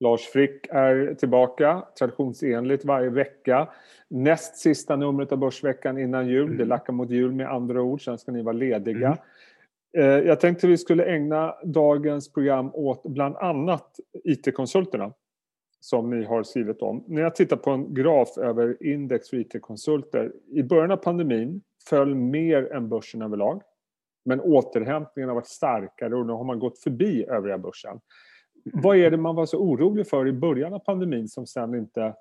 Lars Frick är tillbaka traditionsenligt varje vecka. Näst sista numret av Börsveckan innan jul. Mm. Det lackar mot jul med andra ord, sen ska ni vara lediga. Mm. Eh, jag tänkte vi skulle ägna dagens program åt bland annat IT-konsulterna som ni har skrivit om. När jag tittar på en graf över index för IT-konsulter. I början av pandemin föll mer än börsen överlag. Men återhämtningen har varit starkare och nu har man gått förbi övriga börsen. Vad är det man var så orolig för i början av pandemin som sen inte,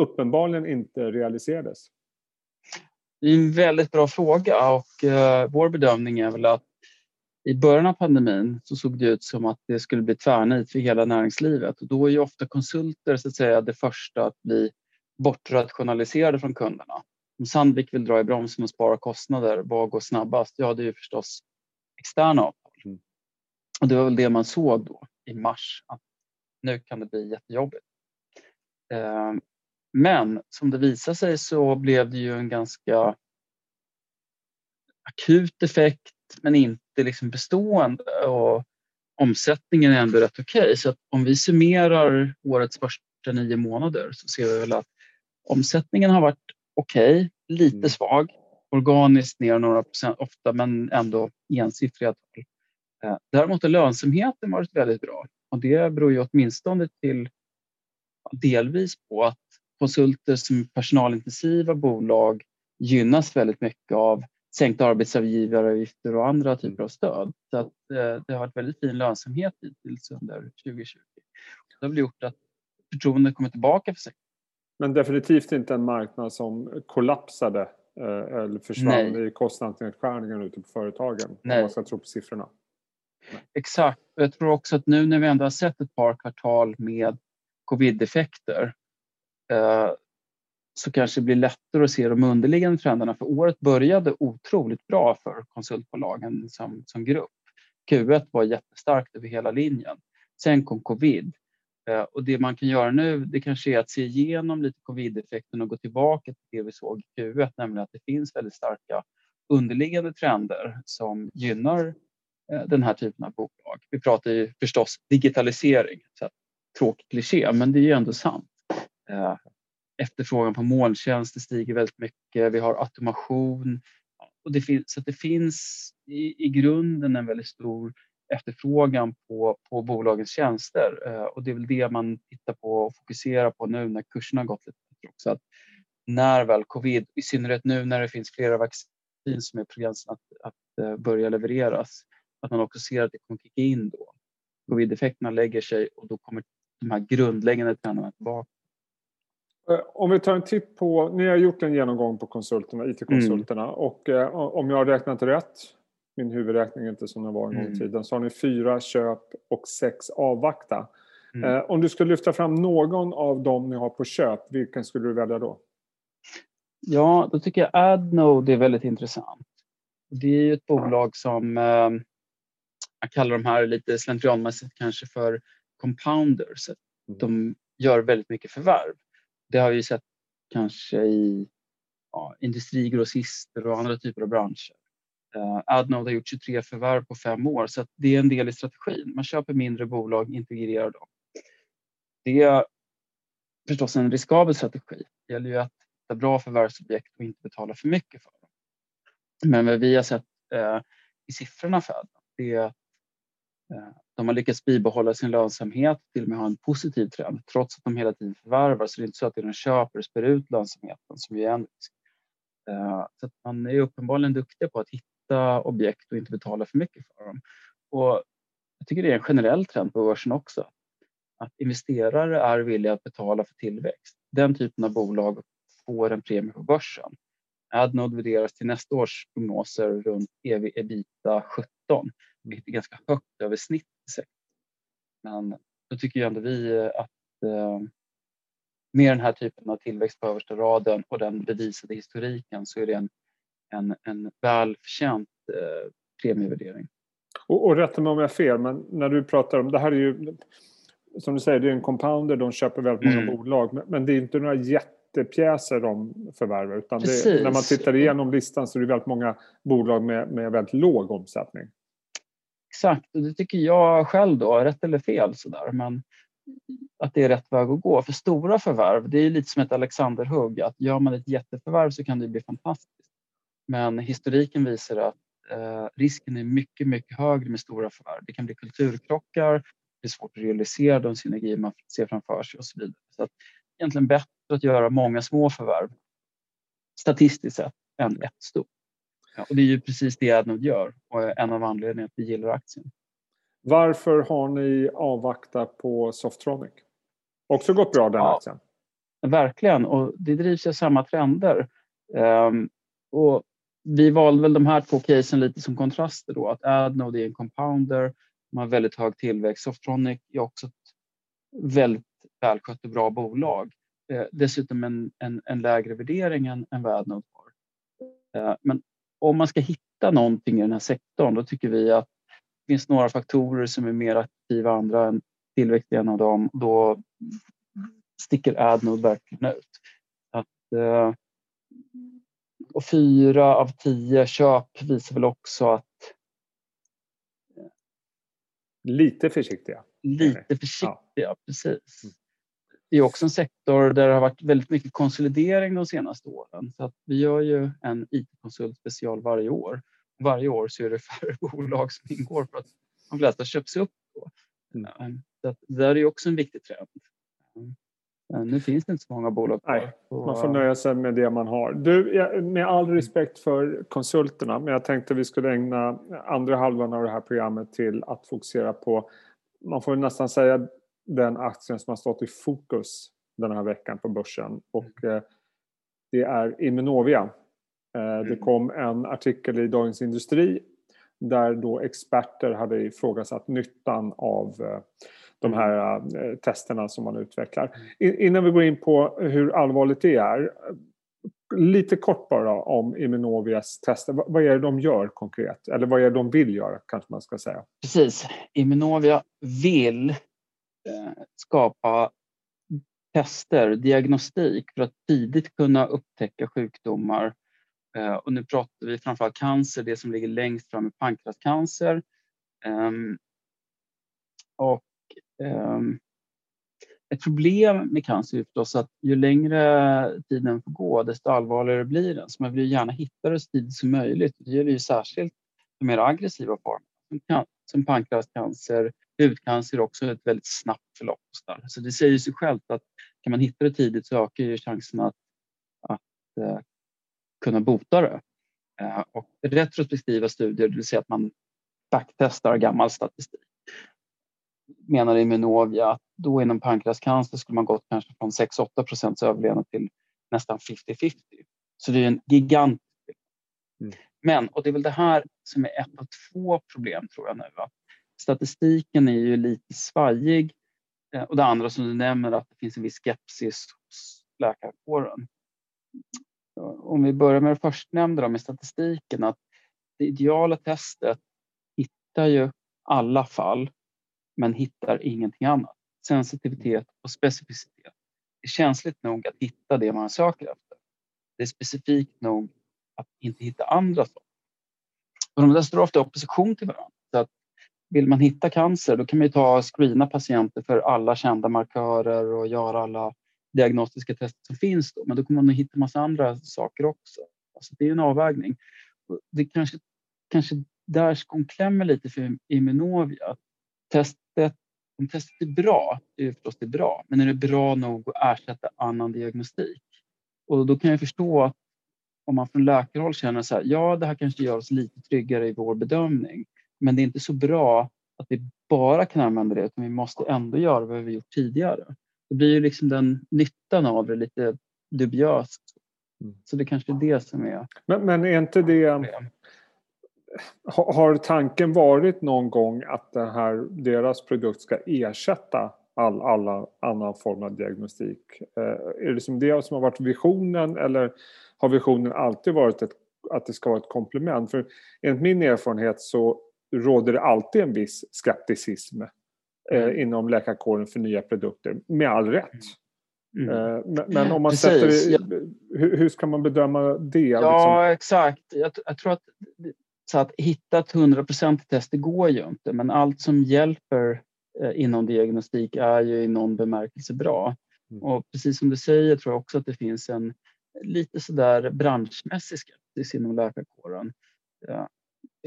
uppenbarligen inte realiserades? Det är en väldigt bra fråga och uh, vår bedömning är väl att i början av pandemin så såg det ut som att det skulle bli tvärnit för hela näringslivet och då är ju ofta konsulter så att säga det första att bli bortrationaliserade från kunderna. Om Sandvik vill dra i bromsen och spara kostnader, vad går snabbast? Ja, det är ju förstås externa avtal. Mm. Och det var väl det man såg då i mars att nu kan det bli jättejobbigt. Eh, men som det visade sig så blev det ju en ganska akut effekt men inte liksom bestående och omsättningen är ändå rätt okej. Okay. Så om vi summerar årets första nio månader så ser vi väl att omsättningen har varit okej, okay, lite mm. svag, organiskt ner några procent ofta men ändå ensiffriga tal. Eh, däremot har lönsamheten varit väldigt bra och det beror ju åtminstone till delvis på att konsulter som personalintensiva bolag gynnas väldigt mycket av sänkta arbetsgivaravgifter och andra typer av stöd. Så att, eh, det har varit väldigt fin lönsamhet hittills under 2020. Det har väl gjort att förtroendet kommer tillbaka för sektorn. Men definitivt inte en marknad som kollapsade eh, eller försvann Nej. i kostnadsnedskärningar ute på företagen Nej. om man ska tro på siffrorna. Exakt. Jag tror också att nu när vi ändå har sett ett par kvartal med covid-effekter eh, så kanske det blir lättare att se de underliggande trenderna. För året började otroligt bra för konsultbolagen som, som grupp. Q1 var jättestarkt över hela linjen. Sen kom covid. Eh, och det man kan göra nu det kanske är att se igenom lite covid-effekten och gå tillbaka till det vi såg i Q1, nämligen att det finns väldigt starka underliggande trender som gynnar Eh, den här typen av bolag. Vi pratar ju förstås digitalisering, så tråkig kliché, men det är ju ändå sant. Eh, efterfrågan på molntjänster stiger väldigt mycket. Vi har automation och det finns, så det finns i, i grunden en väldigt stor efterfrågan på, på bolagens tjänster eh, och det är väl det man tittar på och fokuserar på nu när kurserna har gått lite också. Att när väl covid, i synnerhet nu när det finns flera vaccin som är på gränsen att, att börja levereras, att man också ser att det kommer kicka in då. Covid-effekterna lägger sig och då kommer de här grundläggande trenderna tillbaka. Eh, om vi tar en titt på, ni har gjort en genomgång på konsulterna, IT-konsulterna mm. och eh, om jag har räknat rätt, min huvudräkning är inte som den var en gång i mm. tiden, så har ni fyra köp och sex avvakta. Mm. Eh, om du skulle lyfta fram någon av dem ni har på köp, vilken skulle du välja då? Ja, då tycker jag Adnode är väldigt intressant. Det är ju ett bolag som eh, jag kallar de här lite slentrianmässigt kanske för compounders. Mm. De gör väldigt mycket förvärv. Det har vi sett kanske i ja, industrigrossister och andra typer av branscher. Uh, Adnode har gjort 23 förvärv på fem år så det är en del i strategin. Man köper mindre bolag, integrerar dem. Det är förstås en riskabel strategi. Det gäller ju att hitta bra förvärvsobjekt och inte betala för mycket för dem. Men vad vi har sett uh, i siffrorna för Adnode det är att Eh, de har lyckats bibehålla sin lönsamhet, till och med ha en positiv trend trots att de hela tiden förvärvar. Så det är inte så att de köper och spär ut lönsamheten som ju är en risk. Eh, så att man är uppenbarligen duktig på att hitta objekt och inte betala för mycket för dem. Och jag tycker det är en generell trend på börsen också. Att investerare är villiga att betala för tillväxt. Den typen av bolag får en premie på börsen. Adnode värderas till nästa års prognoser runt ev ebita 17 är ganska högt över snitt Men då tycker ändå vi att eh, med den här typen av tillväxt på översta raden och den bevisade historiken så är det en, en, en välförtjänt eh, premievärdering. Och, och rätta mig om jag har fel, men när du pratar om det här är ju som du säger, det är en compounder, de köper väldigt många mm. bolag, men, men det är inte några jättepjäser de förvärvar utan det, när man tittar igenom listan så är det väldigt många bolag med, med väldigt låg omsättning. Exakt, och det tycker jag själv då, rätt eller fel sådär. Men att det är rätt väg att gå. För stora förvärv, det är lite som ett Alexanderhugg. Att gör man ett jätteförvärv så kan det bli fantastiskt. Men historiken visar att eh, risken är mycket, mycket högre med stora förvärv. Det kan bli kulturkrockar, det är svårt att realisera de synergier man ser framför sig och så vidare. Så att egentligen bättre att göra många små förvärv statistiskt sett än ett stort. Ja, och det är ju precis det Adnode gör och en av anledningarna att vi gillar aktien. Varför har ni avvaktat på Softronic? Också gått bra den ja, aktien. Verkligen, och det drivs av samma trender. Um, och vi valde väl de här två casen lite som kontraster då. Att Adnode är en compounder, de har väldigt hög tillväxt. Softronic är också ett väldigt välskött och bra bolag. Eh, dessutom en, en, en, lägre värdering än, än vad Adnode har. Eh, men om man ska hitta någonting i den här sektorn då tycker vi att det finns några faktorer som är mer aktiva andra än tillväxt en av dem. Då sticker Adnode verkligen ut. Att, eh, och fyra av tio köp visar väl också att Lite försiktiga. Lite försiktiga, ja. precis. Mm. Det är också en sektor där det har varit väldigt mycket konsolidering de senaste åren. Så att vi gör ju en IT-konsult special varje år. Varje år så är det färre bolag som ingår för att de flesta köps upp. Då. Mm. Så det där är också en viktig trend. Nu finns det inte så många bolag kvar. Nej, man får nöja sig med det man har. Du, med all respekt för konsulterna, men jag tänkte vi skulle ägna andra halvan av det här programmet till att fokusera på, man får nästan säga den aktien som har stått i fokus den här veckan på börsen. Och mm. eh, det är Immunovia. Eh, det mm. kom en artikel i Dagens Industri där då experter hade ifrågasatt nyttan av eh, de här eh, testerna som man utvecklar. Innan vi går in på hur allvarligt det är, lite kort bara om Immunovias tester. Vad är det de gör konkret? Eller vad är det de vill göra kanske man ska säga? Precis. Immunovia vill Eh, skapa tester, diagnostik för att tidigt kunna upptäcka sjukdomar. Eh, och nu pratar vi framförallt cancer, det som ligger längst fram är pankreascancer. Ehm, och ehm, ett problem med cancer är förstås att ju längre tiden får gå desto allvarligare blir den. Så man vill gärna hitta det så tidigt som möjligt. Det gäller ju särskilt de mer aggressiva formerna som pankreascancer, hudcancer också ett väldigt snabbt förlopp. Så det säger sig självt att kan man hitta det tidigt så ökar ju chansen att, att uh, kunna bota det. Uh, och retrospektiva studier, det vill säga att man backtestar gammal statistik menar Immunovia att då inom pankreascancer skulle man gått kanske från 6-8 procents överlevnad till nästan 50-50. Så det är en gigantisk mm. Men, och det är väl det här som är ett av två problem tror jag nu. Att statistiken är ju lite svajig eh, och det andra som du nämner att det finns en viss skepsis hos läkarkåren. Eh, om vi börjar med det förstnämnda med statistiken att det ideala testet hittar ju alla fall men hittar ingenting annat. Sensitivitet och specificitet. Det är känsligt nog att hitta det man söker efter. Det är specifikt nog att inte hitta andra saker. Och de där står ofta i opposition till varandra. Vill man hitta cancer då kan man ta screena patienter för alla kända markörer och göra alla diagnostiska tester som finns. Då. Men då kommer man att hitta massa andra saker också. Alltså det är en avvägning. Det kanske, kanske där skon klämmer lite för Immunovia. Testet, om testet är bra, är det förstås det bra, men är det bra nog att ersätta annan diagnostik? Och då kan jag förstå att om man från läkarhåll känner så här, ja det här kanske gör oss lite tryggare i vår bedömning, men det är inte så bra att vi bara kan använda det, utan vi måste ändå göra vad vi gjort tidigare. Det blir ju liksom den nyttan av det lite dubiöst. Mm. Så det kanske är det som är... Men, men är inte det har tanken varit någon gång att det här, deras produkt ska ersätta all alla annan form av diagnostik? Eh, är det som det som har varit visionen eller har visionen alltid varit ett, att det ska vara ett komplement? För enligt min erfarenhet så råder det alltid en viss skepticism eh, mm. inom läkarkåren för nya produkter, med all rätt. Mm. Eh, men, men, om man Precis. sätter hur, hur, ska man bedöma det? Ja, liksom? exakt. Jag, jag, tror att så att hitta ett hundraprocentigt test, det går ju inte. Men allt som hjälper eh, inom diagnostik är ju i någon bemärkelse bra. Mm. Och precis som du säger tror jag också att det finns en lite sådär branschmässig skepsis inom läkarkåren. Ja.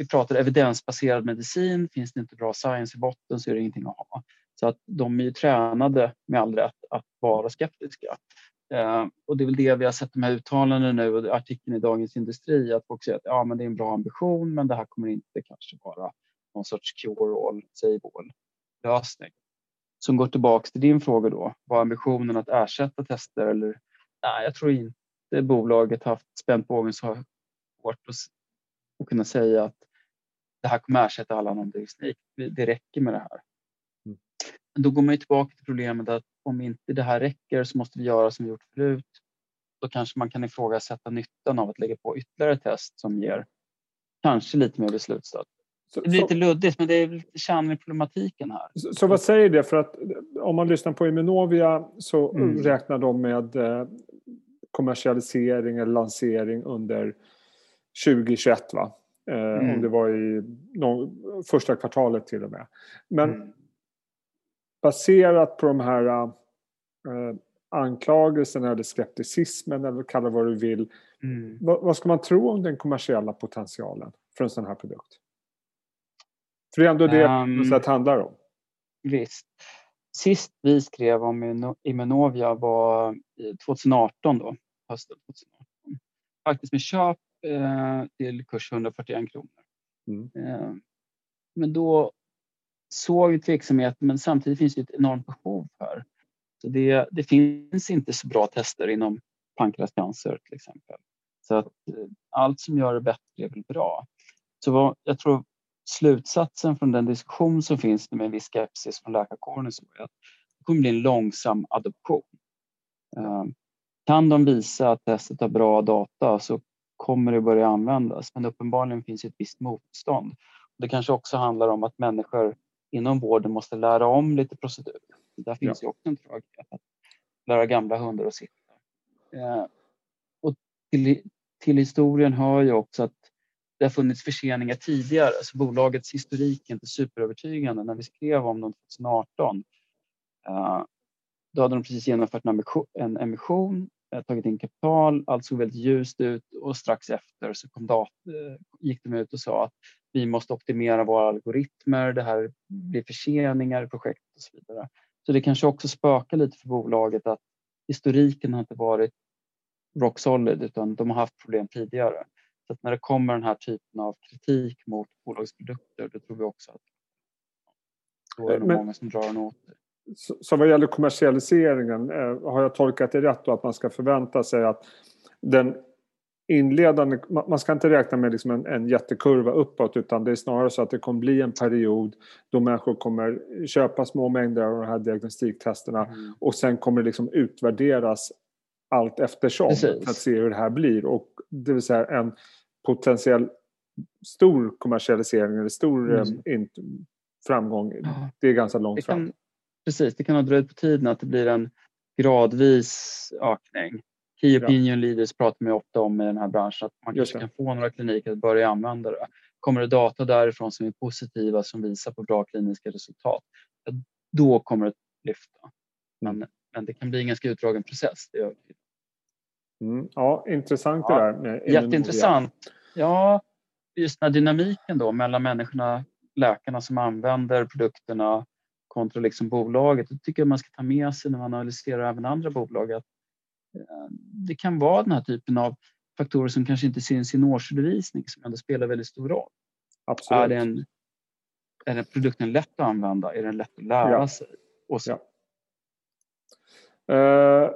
Vi pratar evidensbaserad medicin, finns det inte bra science i botten så är det ingenting att ha. Så att de är ju tränade med all rätt att vara skeptiska. Eh, och det är väl det vi har sett de här uttalandena nu och artikeln i Dagens Industri att folk säger att ja, men det är en bra ambition men det här kommer inte kanske vara någon sorts cure-all, save all lösning. Som går tillbaks till din fråga då, var ambitionen att ersätta tester eller nej, jag tror inte bolaget haft spänt bågen så hårt och, och kunna säga att det här kommer ersätta all annan diagnostik. Det räcker med det här. Mm. Då går man tillbaka till problemet att om inte det här räcker så måste vi göra som vi gjort förut. Då kanske man kan ifrågasätta nyttan av att lägga på ytterligare test som ger kanske lite mer beslutsstöd. det blir lite luddigt men det är lite kärnan i problematiken här. Så, så, vad säger det? För att om man lyssnar på Immunovia så mm. räknar de med eh, kommersialisering eller lansering under 2021 va? Eh, mm. Om det var i någon, första kvartalet till och med. Men mm. baserat på de här eh, anklagelserna eller skepticismen eller kalla vad du vill. Mm. Vad, vad, ska man tro om den kommersiella potentialen för en sån här produkt? För det är ändå det um, det handlar om. Visst. Sist vi skrev om Immunovia var 2018 då, hösten 2018. Faktiskt med köp eh, till kurs 141 kronor. Mm. Eh, men då såg vi tveksamhet men samtidigt finns det ett enormt behov här. Så det, det finns inte så bra tester inom pankreascancer till exempel. Så att eh, allt som gör det bättre är väl bra. Så vad, jag tror slutsatsen från den diskussion som finns med en viss skepsis från läkarkåren är att det kommer bli en långsam adoption. Kan de visa att testet har bra data så kommer det börja användas men uppenbarligen finns ett visst motstånd. Det kanske också handlar om att människor inom vården måste lära om lite procedur. Där finns ja. ju också en tröghet att lära gamla hundar att sitta. Eh, och till, till historien hör ju också att det har funnits förseningar tidigare, så bolagets historik är inte superövertygande. När vi skrev om dem 2018 uh, då hade de precis genomfört en emission, en emission eh, tagit in kapital, allt såg väldigt ljust ut och strax efter så kom dat eh, gick de ut och sa att vi måste optimera våra algoritmer, det här blir förseningar i projektet och så vidare. Så det kanske också spökar lite för bolaget att historiken har inte varit rock solid utan de har haft problem tidigare. Så när det kommer den här typen av kritik mot bolagsprodukter då tror vi också att då är det Men, många som drar den åt det. Så, vad gäller kommersialiseringen, eh, har jag tolkat det rätt då att man ska förvänta sig att den inledande, man ska inte räkna med liksom en, en jättekurva uppåt utan det är snarare så att det kommer bli en period då människor kommer köpa små mängder av de här diagnostiktesterna mm. och sen kommer det liksom utvärderas allt eftersom Precis. för att se hur det här blir. Och det vill säga en potentiell stor kommersialisering eller stor mm. eh, framgång, det är ganska långt fram. Precis, det kan ha dröjt på tiden att det blir en gradvis ökning. Key opinion leaders pratar man ofta om i den här branschen att man kanske kan få några kliniker att börja använda det. Kommer det data därifrån som är positiva som visar på bra kliniska resultat, då kommer det lyfta. Men, men det kan bli en ganska utdragen process. Det är mm, ja, intressant ja, det där. Jätteintressant. Ja, just den här dynamiken då mellan människorna, läkarna som använder produkterna kontra liksom bolaget. Det tycker jag man ska ta med sig när man analyserar även andra bolag. Att Eh, det kan vara den här typen av faktorer som kanske inte syns i en årsredovisning som ändå spelar väldigt stor roll. Absolut. Är, den, är den produkten lätt att använda? Är den lätt att lära ja. sig? Och så. Ja. Eh,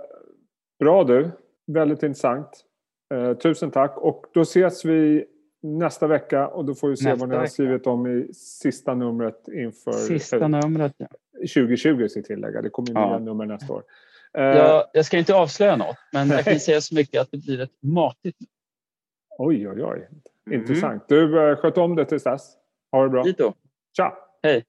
bra du, väldigt intressant. Eh, tusen tack och då ses vi nästa vecka och då får vi se nästa vad ni har skrivit om i sista numret inför sista numret, ja. 2020 ska tillägga. Det kommer nya ja. nummer nästa år. Jag, eh, jag, ska inte avslöja något, men jag kan säga så mycket att det blir ett matigt. Oj, oj, oj. Intressant. Mm. Du, eh, sköt om det tills dess. Ha det bra. Dito. Tja! Hej!